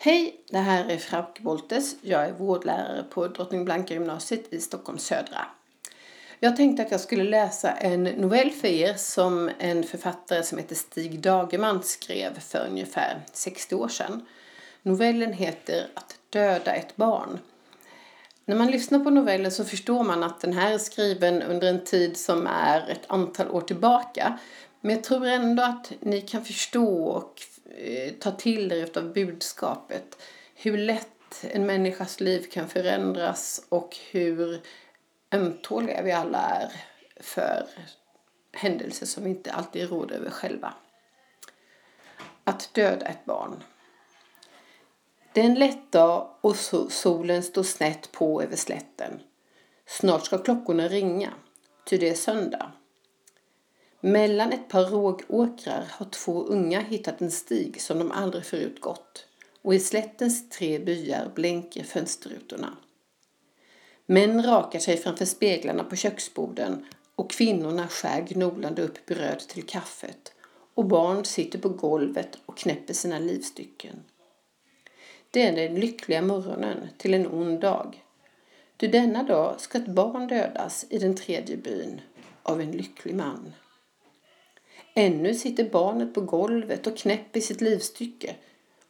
Hej, det här är Frauke Boltes. Jag är vårdlärare på Drottning Blanka gymnasiet i Stockholm södra. Jag tänkte att jag skulle läsa en novell för er som en författare som heter Stig Dagerman skrev för ungefär 60 år sedan. Novellen heter Att döda ett barn. När man lyssnar på novellen så förstår man att den här är skriven under en tid som är ett antal år tillbaka. Men jag tror ändå att ni kan förstå och Eh, ta till er av budskapet. Hur lätt en människas liv kan förändras och hur ömtåliga vi alla är för händelser som vi inte alltid råder över själva. Att döda ett barn. Det är en lätt dag och solen står snett på över slätten. Snart ska klockorna ringa, ty det är söndag. Mellan ett par rågåkrar har två unga hittat en stig som de aldrig förut gått och i slättens tre byar blänker fönsterrutorna. Män rakar sig framför speglarna på köksborden och kvinnorna skär gnolande upp bröd till kaffet och barn sitter på golvet och knäpper sina livstycken. Det är den lyckliga morgonen till en ond dag. Du denna dag ska ett barn dödas i den tredje byn av en lycklig man. Ännu sitter barnet på golvet och knäpper sitt livstycke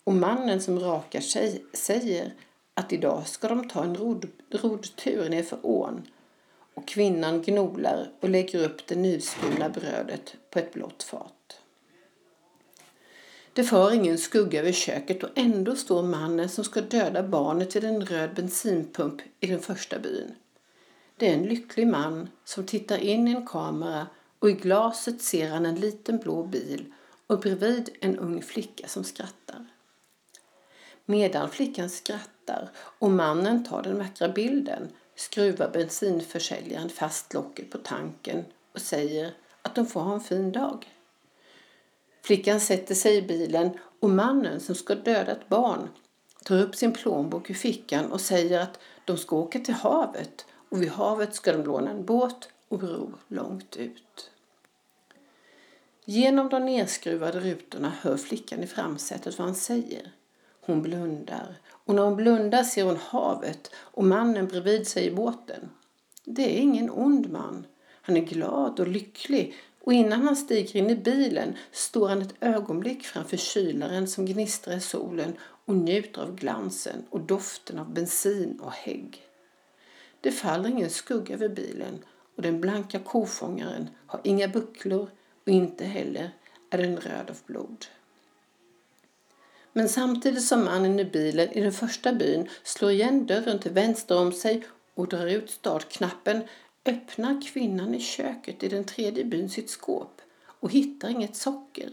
och mannen som rakar sig säger att idag ska de ta en rod, rodtur nerför ån och kvinnan gnolar och lägger upp det nyskurna brödet på ett blått fat. Det far ingen skugga över köket och ändå står mannen som ska döda barnet vid en röd bensinpump i den första byn. Det är en lycklig man som tittar in i en kamera och i glaset ser han en liten blå bil och bredvid en ung flicka som skrattar. Medan flickan skrattar och mannen tar den vackra bilden skruvar bensinförsäljaren fast locket på tanken och säger att de får ha en fin dag. Flickan sätter sig i bilen och mannen som ska döda ett barn tar upp sin plånbok ur fickan och säger att de ska åka till havet och vid havet ska de låna en båt och ro långt ut. Genom de nedskruvade rutorna hör flickan i framsätet vad han säger. Hon blundar och när hon blundar ser hon havet och mannen bredvid sig i båten. Det är ingen ond man. Han är glad och lycklig och innan han stiger in i bilen står han ett ögonblick framför kylaren som gnistrar i solen och njuter av glansen och doften av bensin och hägg. Det faller ingen skugga över bilen och den blanka kofångaren har inga bucklor och inte heller är den röd av blod. Men samtidigt som mannen i bilen i den första byn slår igen dörren till vänster om sig och drar ut startknappen öppnar kvinnan i köket i den tredje byn sitt skåp och hittar inget socker.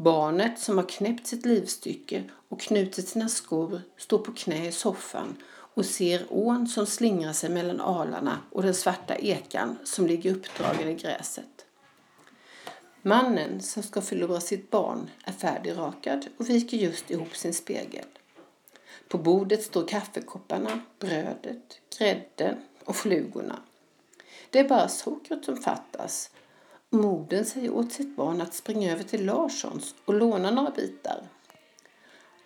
Barnet som har knäppt sitt livstycke och knutit sina skor står på knä i soffan och ser ån som slingrar sig mellan alarna och den svarta ekan som ligger uppdragen i gräset. Mannen som ska förlora sitt barn är färdigrakad och viker just ihop sin spegel. På bordet står kaffekopparna, brödet, grädden och flugorna. Det är bara sockret som fattas. Modern säger åt sitt barn att springa över till Larssons och låna några bitar.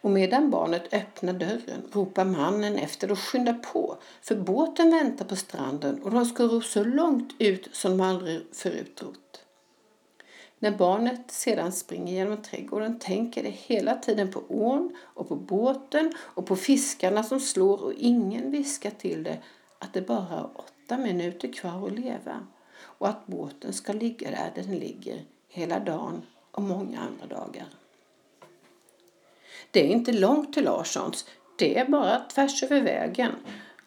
Och medan barnet öppnar dörren ropar mannen efter och skyndar på för båten väntar på stranden och de ska ro så långt ut som de aldrig förut trott. När barnet sedan springer genom trädgården tänker det hela tiden på ån och på båten och på fiskarna som slår och ingen viskar till det att det bara har åtta minuter kvar att leva och att båten ska ligga där den ligger hela dagen och många andra dagar. Det är inte långt till Larssons, det är bara tvärs över vägen.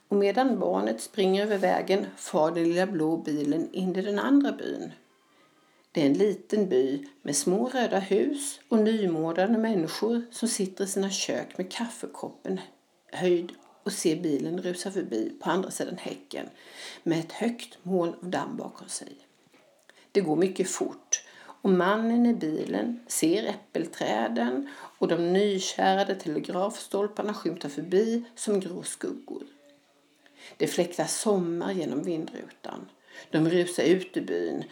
Och medan barnet springer över vägen far den lilla blå bilen in i den andra byn. Det är en liten by med små röda hus och nymålade människor som sitter i sina kök med kaffekoppen höjd och ser bilen rusa förbi på andra sidan häcken med ett högt moln av damm bakom sig. Det går mycket fort och mannen i bilen ser äppelträden och de nykärade telegrafstolparna skymtar förbi som grå skuggor. Det fläktar sommar genom vindrutan. De rusar ut ur byn.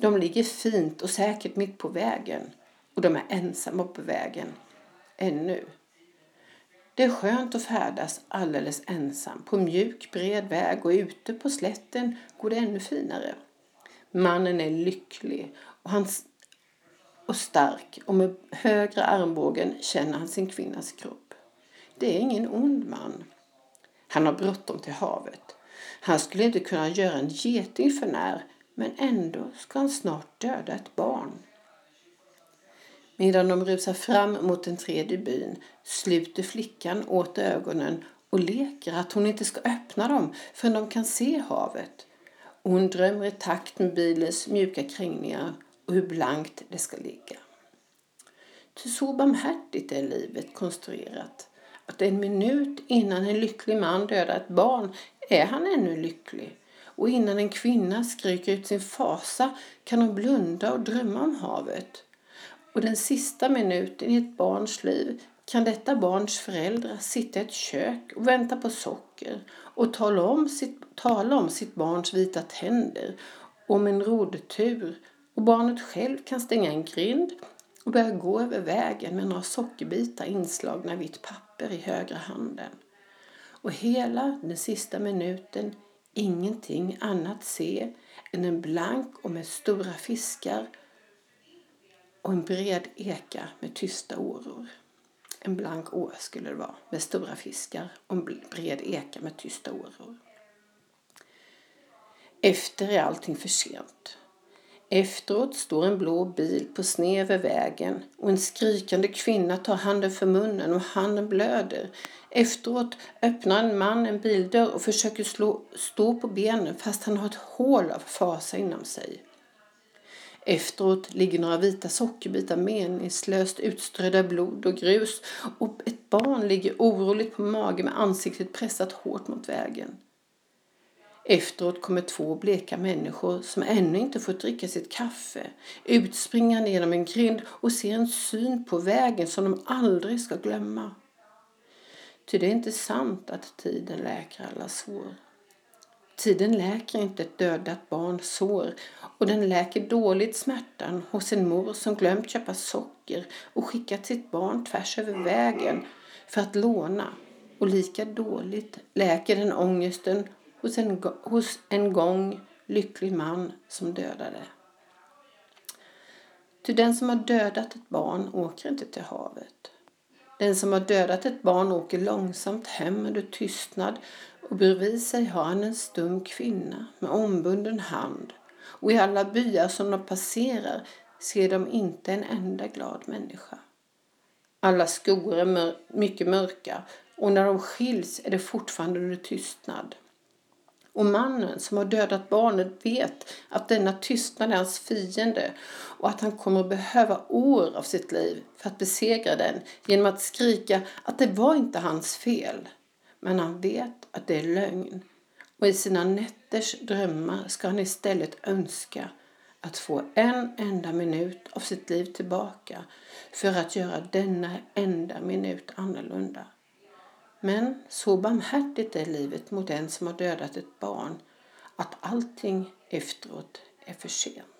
De ligger fint och säkert mitt på vägen och de är ensamma på vägen. Ännu. Det är skönt att färdas alldeles ensam på mjuk bred väg och ute på slätten går det ännu finare. Mannen är lycklig och, han, och stark och med högra armbågen känner han sin kvinnas kropp. Det är ingen ond man. Han har bråttom till havet. Han skulle inte kunna göra en geting för när men ändå ska han snart döda ett barn. Medan de rusar fram mot den tredje byn sluter flickan åt ögonen och leker att hon inte ska öppna dem förrän de kan se havet. Och hon drömmer i takt med bilens mjuka krängningar och hur blankt det ska ligga. Ty så barmhärtigt är livet konstruerat att en minut innan en lycklig man dödar ett barn är han ännu lycklig. Och innan en kvinna skriker ut sin fasa kan hon blunda och drömma om havet. Och den sista minuten i ett barns liv kan detta barns föräldrar sitta i ett kök och vänta på socker och tala om sitt, tala om sitt barns vita tänder, om en roddtur och barnet själv kan stänga en grind och börja gå över vägen med några sockerbitar inslagna i vitt papper i högra handen. Och hela den sista minuten ingenting annat se än en blank och med stora fiskar och en bred eka med tysta åror. En blank å skulle det vara med stora fiskar och en bred eka med tysta åror. Efter är allting för sent. Efteråt står en blå bil på sned över vägen och en skrikande kvinna tar handen för munnen och handen blöder. Efteråt öppnar en man en bildörr och försöker slå, stå på benen fast han har ett hål av fasa inom sig. Efteråt ligger några vita sockerbitar meningslöst utströdda blod och grus och ett barn ligger oroligt på mage med ansiktet pressat hårt mot vägen. Efteråt kommer två bleka människor som ännu inte fått dricka sitt kaffe utspringande genom en grind och ser en syn på vägen som de aldrig ska glömma. Ty det är inte sant att tiden läker alla sår. Tiden läker inte ett dödat barns sår och den läker dåligt smärtan hos en mor som glömt köpa socker och skickat sitt barn tvärs över vägen för att låna. Och lika dåligt läker den ångesten hos en, hos en gång lycklig man som dödade. Ty den som har dödat ett barn åker inte till havet. Den som har dödat ett barn åker långsamt hem under tystnad och bredvid sig har han en stum kvinna med ombunden hand och i alla byar som de passerar ser de inte en enda glad människa. Alla skogar är mör mycket mörka och när de skiljs är det fortfarande under tystnad. Och mannen som har dödat barnet vet att denna tystnad är hans fiende och att han kommer att behöva år av sitt liv för att besegra den genom att skrika att det var inte hans fel. Men han vet att det är lögn och i sina nätters drömmar ska han istället önska att få en enda minut av sitt liv tillbaka för att göra denna enda minut annorlunda. Men så barmhärtigt är livet mot en som har dödat ett barn att allting efteråt är för sent.